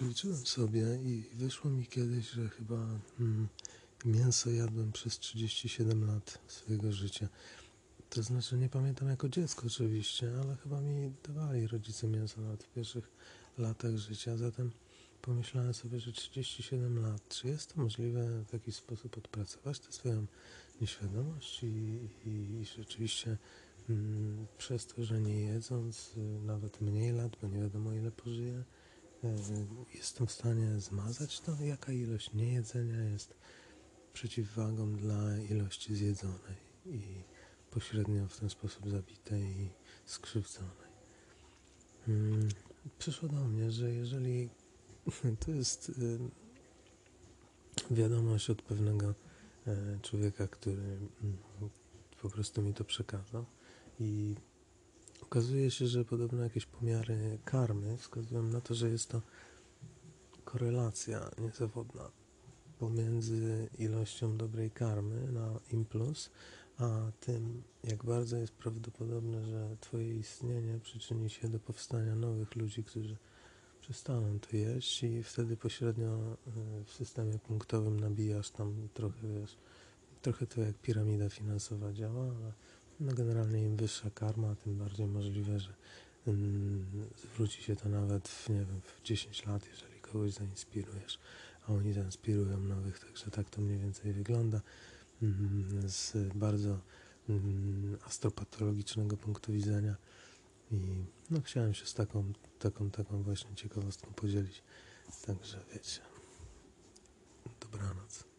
Liczyłem sobie i wyszło mi kiedyś, że chyba mm, mięso jadłem przez 37 lat swojego życia. To znaczy, nie pamiętam jako dziecko oczywiście, ale chyba mi dawali rodzice mięso nawet w pierwszych latach życia. Zatem pomyślałem sobie, że 37 lat, czy jest to możliwe w jakiś sposób odpracować tę swoją nieświadomość i, i, i rzeczywiście mm, przez to, że nie jedząc y, nawet mniej lat, bo nie wiadomo ile pożyję, jestem w stanie zmazać to, jaka ilość niejedzenia jest przeciwwagą dla ilości zjedzonej i pośrednio w ten sposób zabitej i skrzywdzonej. Mm, Przyszło do mnie, że jeżeli to jest y, wiadomość od pewnego e, człowieka, który mm, po prostu mi to przekazał i okazuje się, że podobno jakieś pomiary karmy wskazują na to, że jest to korelacja niezawodna pomiędzy ilością dobrej karmy na im plus, a tym, jak bardzo jest prawdopodobne, że Twoje istnienie przyczyni się do powstania nowych ludzi, którzy przestaną to jeść i wtedy pośrednio y, w systemie punktowym nabijasz tam trochę, wiesz, trochę to jak piramida finansowa działa, ale no generalnie im wyższa karma, tym bardziej możliwe, że mm, zwróci się to nawet w, nie wiem, w 10 lat, jeżeli kogoś zainspirujesz, a oni zainspirują nowych, także tak to mniej więcej wygląda. Mm, z bardzo mm, astropatologicznego punktu widzenia i no chciałem się z taką, taką, taką właśnie ciekawostką podzielić, także wiecie, dobranoc.